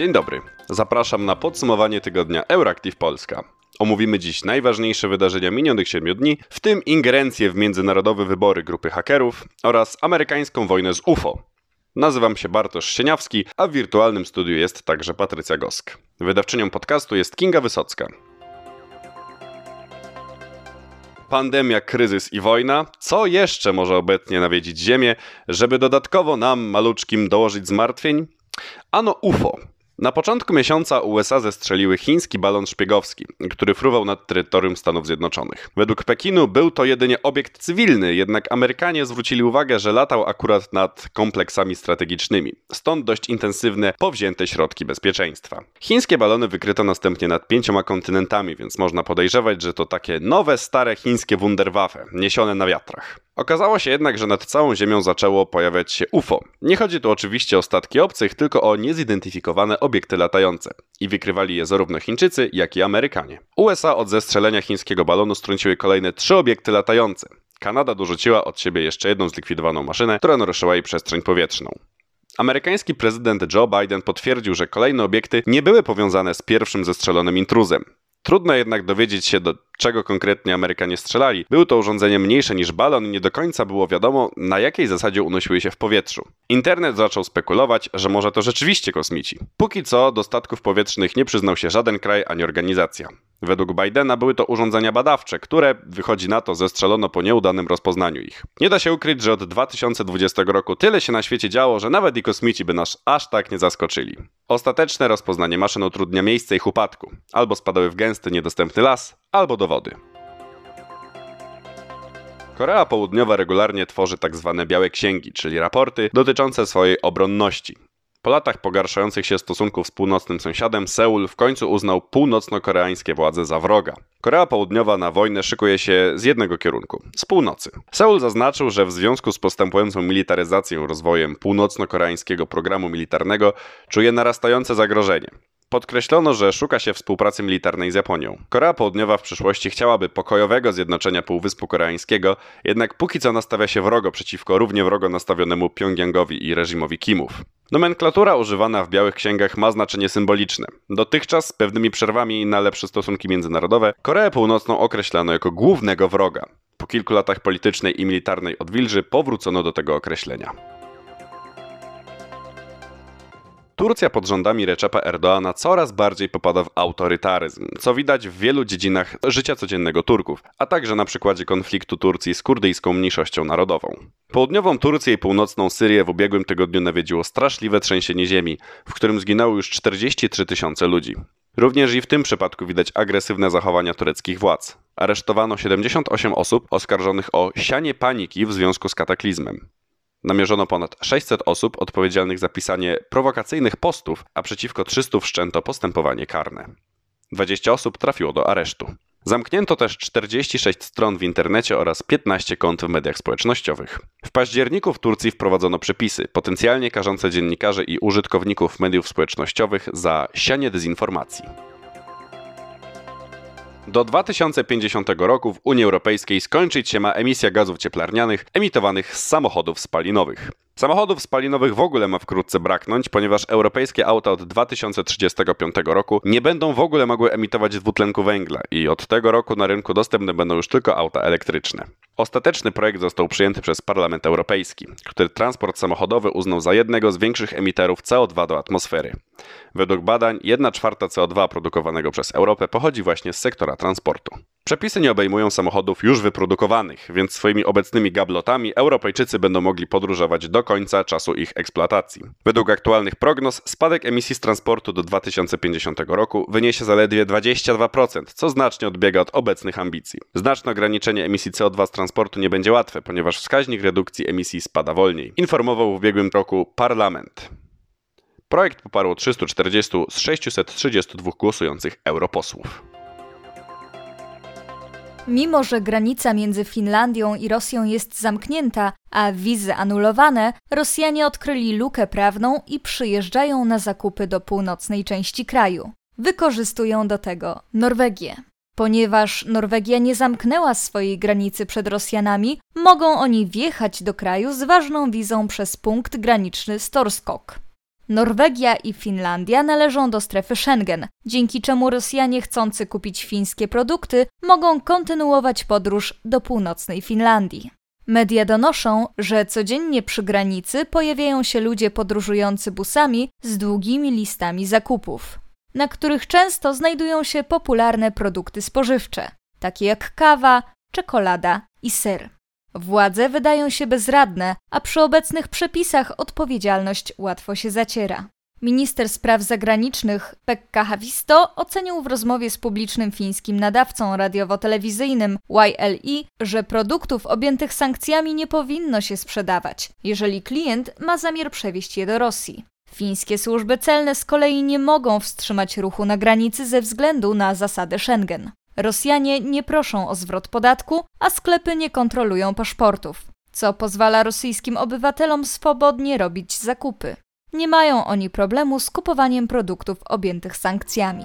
Dzień dobry. Zapraszam na podsumowanie tygodnia Euractiv Polska. Omówimy dziś najważniejsze wydarzenia minionych 7 dni, w tym ingerencję w międzynarodowe wybory grupy hakerów oraz amerykańską wojnę z UFO. Nazywam się Bartosz Sieniawski, a w wirtualnym studiu jest także Patrycja Gosk. Wydawczynią podcastu jest Kinga Wysocka. Pandemia, kryzys i wojna. Co jeszcze może obecnie nawiedzić Ziemię, żeby dodatkowo nam, maluczkim, dołożyć zmartwień? Ano UFO, na początku miesiąca USA zestrzeliły chiński balon szpiegowski, który fruwał nad terytorium Stanów Zjednoczonych. Według Pekinu był to jedynie obiekt cywilny, jednak Amerykanie zwrócili uwagę, że latał akurat nad kompleksami strategicznymi, stąd dość intensywne, powzięte środki bezpieczeństwa. Chińskie balony wykryto następnie nad pięcioma kontynentami, więc można podejrzewać, że to takie nowe, stare chińskie Wunderwaffe, niesione na wiatrach. Okazało się jednak, że nad całą Ziemią zaczęło pojawiać się UFO. Nie chodzi tu oczywiście o statki obcych, tylko o niezidentyfikowane obiekty latające. I wykrywali je zarówno Chińczycy, jak i Amerykanie. USA od zestrzelenia chińskiego balonu strąciły kolejne trzy obiekty latające. Kanada dorzuciła od siebie jeszcze jedną zlikwidowaną maszynę, która naruszyła jej przestrzeń powietrzną. Amerykański prezydent Joe Biden potwierdził, że kolejne obiekty nie były powiązane z pierwszym zestrzelonym intruzem. Trudno jednak dowiedzieć się, do czego konkretnie Amerykanie strzelali. Był to urządzenie mniejsze niż balon i nie do końca było wiadomo, na jakiej zasadzie unosiły się w powietrzu. Internet zaczął spekulować, że może to rzeczywiście kosmici. Póki co do statków powietrznych nie przyznał się żaden kraj ani organizacja. Według Bidena były to urządzenia badawcze, które, wychodzi na to, zestrzelono po nieudanym rozpoznaniu ich. Nie da się ukryć, że od 2020 roku tyle się na świecie działo, że nawet i kosmici by nas aż tak nie zaskoczyli. Ostateczne rozpoznanie maszyn utrudnia miejsce ich upadku. Albo spadały w gęsty, niedostępny las, albo do wody. Korea Południowa regularnie tworzy tzw. Tak białe księgi, czyli raporty dotyczące swojej obronności. Po latach pogarszających się stosunków z północnym sąsiadem, Seul w końcu uznał północno-koreańskie władze za wroga. Korea Południowa na wojnę szykuje się z jednego kierunku z północy. Seul zaznaczył, że w związku z postępującą militaryzacją rozwojem północno-koreańskiego programu militarnego czuje narastające zagrożenie. Podkreślono, że szuka się współpracy militarnej z Japonią. Korea Południowa w przyszłości chciałaby pokojowego zjednoczenia Półwyspu Koreańskiego, jednak póki co nastawia się wrogo przeciwko równie wrogo nastawionemu Pjongjangowi i reżimowi Kimów. Nomenklatura używana w Białych Księgach ma znaczenie symboliczne. Dotychczas, z pewnymi przerwami na lepsze stosunki międzynarodowe, Koreę Północną określano jako głównego wroga. Po kilku latach politycznej i militarnej odwilży powrócono do tego określenia. Turcja pod rządami Recepa Erdoana coraz bardziej popada w autorytaryzm, co widać w wielu dziedzinach życia codziennego Turków, a także na przykładzie konfliktu Turcji z kurdyjską mniejszością narodową. Południową Turcję i północną Syrię w ubiegłym tygodniu nawiedziło straszliwe trzęsienie ziemi, w którym zginęło już 43 tysiące ludzi. Również i w tym przypadku widać agresywne zachowania tureckich władz. Aresztowano 78 osób oskarżonych o sianie paniki w związku z kataklizmem. Namierzono ponad 600 osób odpowiedzialnych za pisanie prowokacyjnych postów, a przeciwko 300 wszczęto postępowanie karne. 20 osób trafiło do aresztu. Zamknięto też 46 stron w internecie oraz 15 kont w mediach społecznościowych. W październiku w Turcji wprowadzono przepisy potencjalnie karzące dziennikarzy i użytkowników mediów społecznościowych za sianie dezinformacji. Do 2050 roku w Unii Europejskiej skończyć się ma emisja gazów cieplarnianych emitowanych z samochodów spalinowych. Samochodów spalinowych w ogóle ma wkrótce braknąć, ponieważ europejskie auta od 2035 roku nie będą w ogóle mogły emitować dwutlenku węgla i od tego roku na rynku dostępne będą już tylko auta elektryczne. Ostateczny projekt został przyjęty przez Parlament Europejski, który transport samochodowy uznał za jednego z większych emiterów CO2 do atmosfery. Według badań 1 czwarta CO2 produkowanego przez Europę pochodzi właśnie z sektora transportu. Przepisy nie obejmują samochodów już wyprodukowanych, więc swoimi obecnymi gablotami Europejczycy będą mogli podróżować do końca czasu ich eksploatacji. Według aktualnych prognoz spadek emisji z transportu do 2050 roku wyniesie zaledwie 22%, co znacznie odbiega od obecnych ambicji. Znaczne ograniczenie emisji CO2 z transportu nie będzie łatwe, ponieważ wskaźnik redukcji emisji spada wolniej, informował w ubiegłym roku Parlament. Projekt poparło 340 z 632 głosujących europosłów. Mimo, że granica między Finlandią i Rosją jest zamknięta, a wizy anulowane, Rosjanie odkryli lukę prawną i przyjeżdżają na zakupy do północnej części kraju. Wykorzystują do tego Norwegię. Ponieważ Norwegia nie zamknęła swojej granicy przed Rosjanami, mogą oni wjechać do kraju z ważną wizą przez punkt graniczny Storskok. Norwegia i Finlandia należą do strefy Schengen, dzięki czemu Rosjanie chcący kupić fińskie produkty mogą kontynuować podróż do północnej Finlandii. Media donoszą, że codziennie przy granicy pojawiają się ludzie podróżujący busami z długimi listami zakupów, na których często znajdują się popularne produkty spożywcze, takie jak kawa, czekolada i ser. Władze wydają się bezradne, a przy obecnych przepisach odpowiedzialność łatwo się zaciera. Minister spraw zagranicznych Pekka Havisto ocenił w rozmowie z publicznym fińskim nadawcą radiowo-telewizyjnym YLE, że produktów objętych sankcjami nie powinno się sprzedawać, jeżeli klient ma zamiar przewieźć je do Rosji. Fińskie służby celne z kolei nie mogą wstrzymać ruchu na granicy ze względu na zasady Schengen. Rosjanie nie proszą o zwrot podatku, a sklepy nie kontrolują paszportów, co pozwala rosyjskim obywatelom swobodnie robić zakupy. Nie mają oni problemu z kupowaniem produktów objętych sankcjami.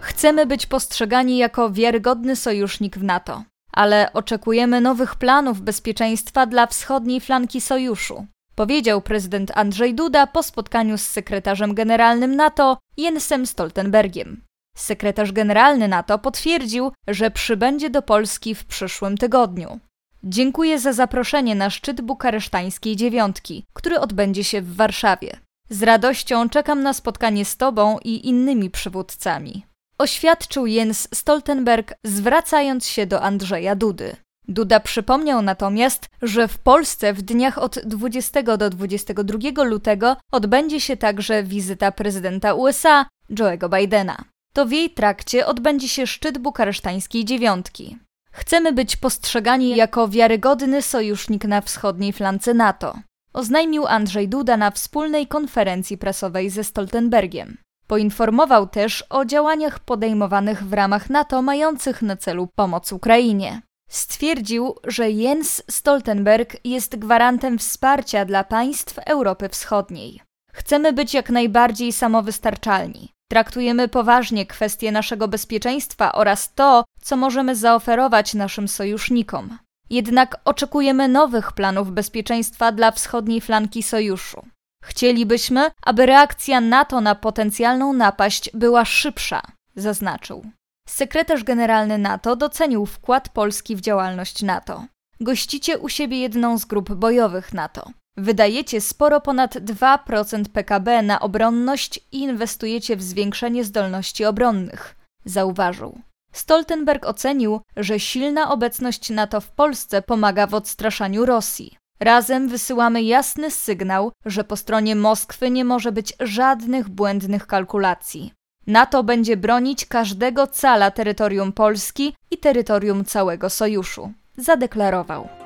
Chcemy być postrzegani jako wiarygodny sojusznik w NATO, ale oczekujemy nowych planów bezpieczeństwa dla wschodniej flanki sojuszu, powiedział prezydent Andrzej Duda po spotkaniu z sekretarzem generalnym NATO Jensem Stoltenbergiem. Sekretarz generalny NATO potwierdził, że przybędzie do Polski w przyszłym tygodniu. Dziękuję za zaproszenie na szczyt bukaresztańskiej dziewiątki, który odbędzie się w Warszawie. Z radością czekam na spotkanie z Tobą i innymi przywódcami. Oświadczył Jens Stoltenberg, zwracając się do Andrzeja Dudy. Duda przypomniał natomiast, że w Polsce w dniach od 20 do 22 lutego odbędzie się także wizyta prezydenta USA Joe'ego Bidena. To w jej trakcie odbędzie się szczyt bukaresztańskiej dziewiątki. Chcemy być postrzegani jako wiarygodny sojusznik na wschodniej flance NATO, oznajmił Andrzej Duda na wspólnej konferencji prasowej ze Stoltenbergiem. Poinformował też o działaniach podejmowanych w ramach NATO mających na celu pomoc Ukrainie. Stwierdził, że Jens Stoltenberg jest gwarantem wsparcia dla państw Europy Wschodniej. Chcemy być jak najbardziej samowystarczalni. Traktujemy poważnie kwestie naszego bezpieczeństwa oraz to, co możemy zaoferować naszym sojusznikom. Jednak oczekujemy nowych planów bezpieczeństwa dla wschodniej flanki sojuszu. Chcielibyśmy, aby reakcja NATO na potencjalną napaść była szybsza, zaznaczył. Sekretarz generalny NATO docenił wkład Polski w działalność NATO. Gościcie u siebie jedną z grup bojowych NATO. Wydajecie sporo ponad 2% PKB na obronność i inwestujecie w zwiększenie zdolności obronnych, zauważył. Stoltenberg ocenił, że silna obecność NATO w Polsce pomaga w odstraszaniu Rosji. Razem wysyłamy jasny sygnał, że po stronie Moskwy nie może być żadnych błędnych kalkulacji. NATO będzie bronić każdego cala terytorium Polski i terytorium całego sojuszu, zadeklarował.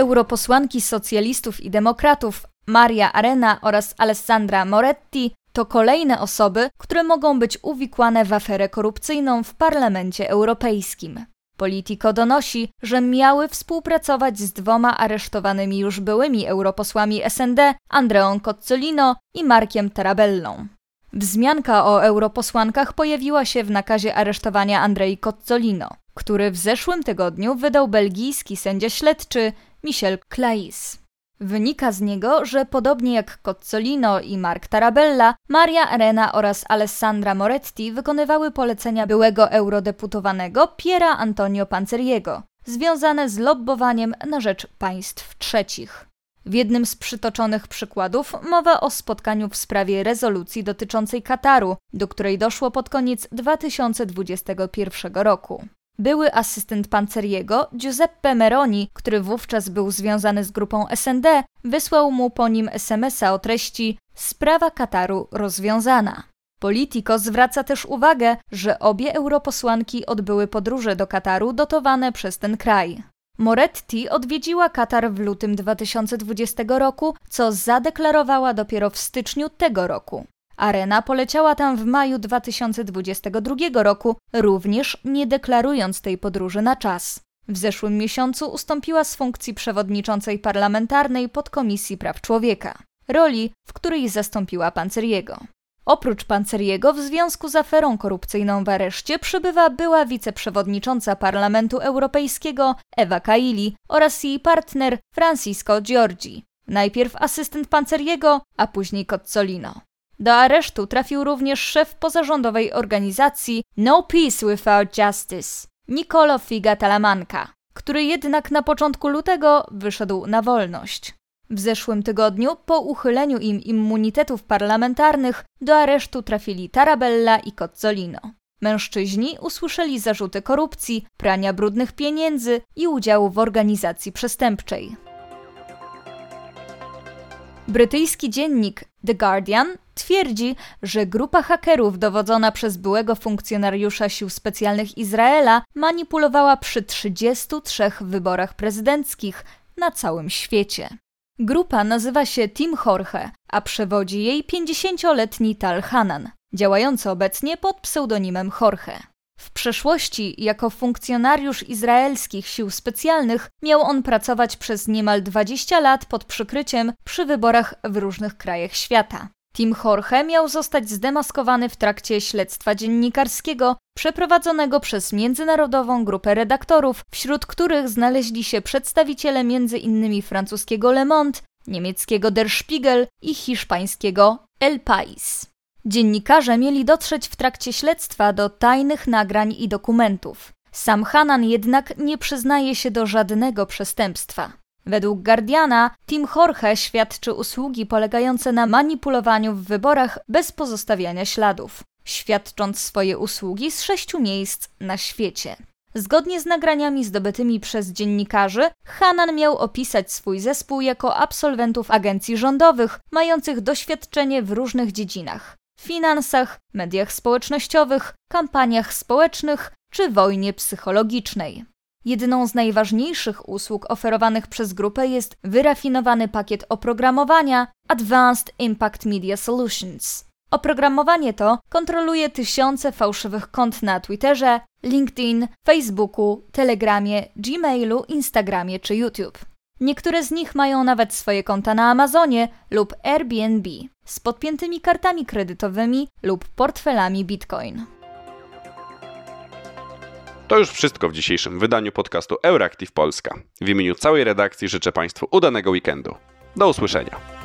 Europosłanki socjalistów i demokratów Maria Arena oraz Alessandra Moretti to kolejne osoby, które mogą być uwikłane w aferę korupcyjną w Parlamencie Europejskim. Politico donosi, że miały współpracować z dwoma aresztowanymi już byłymi europosłami SND, Andreą Cozzolino i Markiem Tarabellą. Wzmianka o europosłankach pojawiła się w nakazie aresztowania Andrei Cozzolino, który w zeszłym tygodniu wydał belgijski sędzia śledczy Michel Clais. Wynika z niego, że podobnie jak Cozzolino i Mark Tarabella, Maria Arena oraz Alessandra Moretti wykonywały polecenia byłego eurodeputowanego Piera Antonio Panceriego, związane z lobbowaniem na rzecz państw trzecich. W jednym z przytoczonych przykładów mowa o spotkaniu w sprawie rezolucji dotyczącej Kataru, do której doszło pod koniec 2021 roku. Były asystent Panceriego, Giuseppe Meroni, który wówczas był związany z grupą SND, wysłał mu po nim SMS-a o treści Sprawa Kataru rozwiązana. Politico zwraca też uwagę, że obie europosłanki odbyły podróże do Kataru dotowane przez ten kraj. Moretti odwiedziła Katar w lutym 2020 roku, co zadeklarowała dopiero w styczniu tego roku. Arena poleciała tam w maju 2022 roku, również nie deklarując tej podróży na czas. W zeszłym miesiącu ustąpiła z funkcji przewodniczącej parlamentarnej podkomisji praw człowieka, roli, w której zastąpiła Panceriego. Oprócz Panceriego w związku z aferą korupcyjną w areszcie przybywa była wiceprzewodnicząca Parlamentu Europejskiego Ewa Kaili oraz jej partner Francisco Giorgi. Najpierw asystent Panceriego, a później Cozzolino. Do aresztu trafił również szef pozarządowej organizacji No Peace Without Justice, Nicolo Figa Talamanca, który jednak na początku lutego wyszedł na wolność. W zeszłym tygodniu, po uchyleniu im immunitetów parlamentarnych, do aresztu trafili Tarabella i Cozzolino. Mężczyźni usłyszeli zarzuty korupcji, prania brudnych pieniędzy i udziału w organizacji przestępczej. Brytyjski dziennik The Guardian twierdzi, że grupa hakerów dowodzona przez byłego funkcjonariusza sił specjalnych Izraela manipulowała przy 33 wyborach prezydenckich na całym świecie. Grupa nazywa się Team Jorge, a przewodzi jej 50-letni Tal Hanan, działający obecnie pod pseudonimem Jorge. W przeszłości, jako funkcjonariusz izraelskich sił specjalnych, miał on pracować przez niemal 20 lat pod przykryciem przy wyborach w różnych krajach świata. Tim Jorge miał zostać zdemaskowany w trakcie śledztwa dziennikarskiego przeprowadzonego przez międzynarodową grupę redaktorów, wśród których znaleźli się przedstawiciele m.in. francuskiego Le Monde, niemieckiego Der Spiegel i hiszpańskiego El País. Dziennikarze mieli dotrzeć w trakcie śledztwa do tajnych nagrań i dokumentów. Sam Hanan jednak nie przyznaje się do żadnego przestępstwa. Według Guardiana, Tim Jorge świadczy usługi polegające na manipulowaniu w wyborach bez pozostawiania śladów, świadcząc swoje usługi z sześciu miejsc na świecie. Zgodnie z nagraniami zdobytymi przez dziennikarzy, Hanan miał opisać swój zespół jako absolwentów agencji rządowych, mających doświadczenie w różnych dziedzinach finansach, mediach społecznościowych, kampaniach społecznych czy wojnie psychologicznej. Jedną z najważniejszych usług oferowanych przez grupę jest wyrafinowany pakiet oprogramowania Advanced Impact Media Solutions. Oprogramowanie to kontroluje tysiące fałszywych kont na Twitterze, LinkedIn, Facebooku, Telegramie, Gmailu, Instagramie czy YouTube. Niektóre z nich mają nawet swoje konta na Amazonie lub Airbnb z podpiętymi kartami kredytowymi lub portfelami Bitcoin. To już wszystko w dzisiejszym wydaniu podcastu Euractiv Polska. W imieniu całej redakcji życzę Państwu udanego weekendu. Do usłyszenia.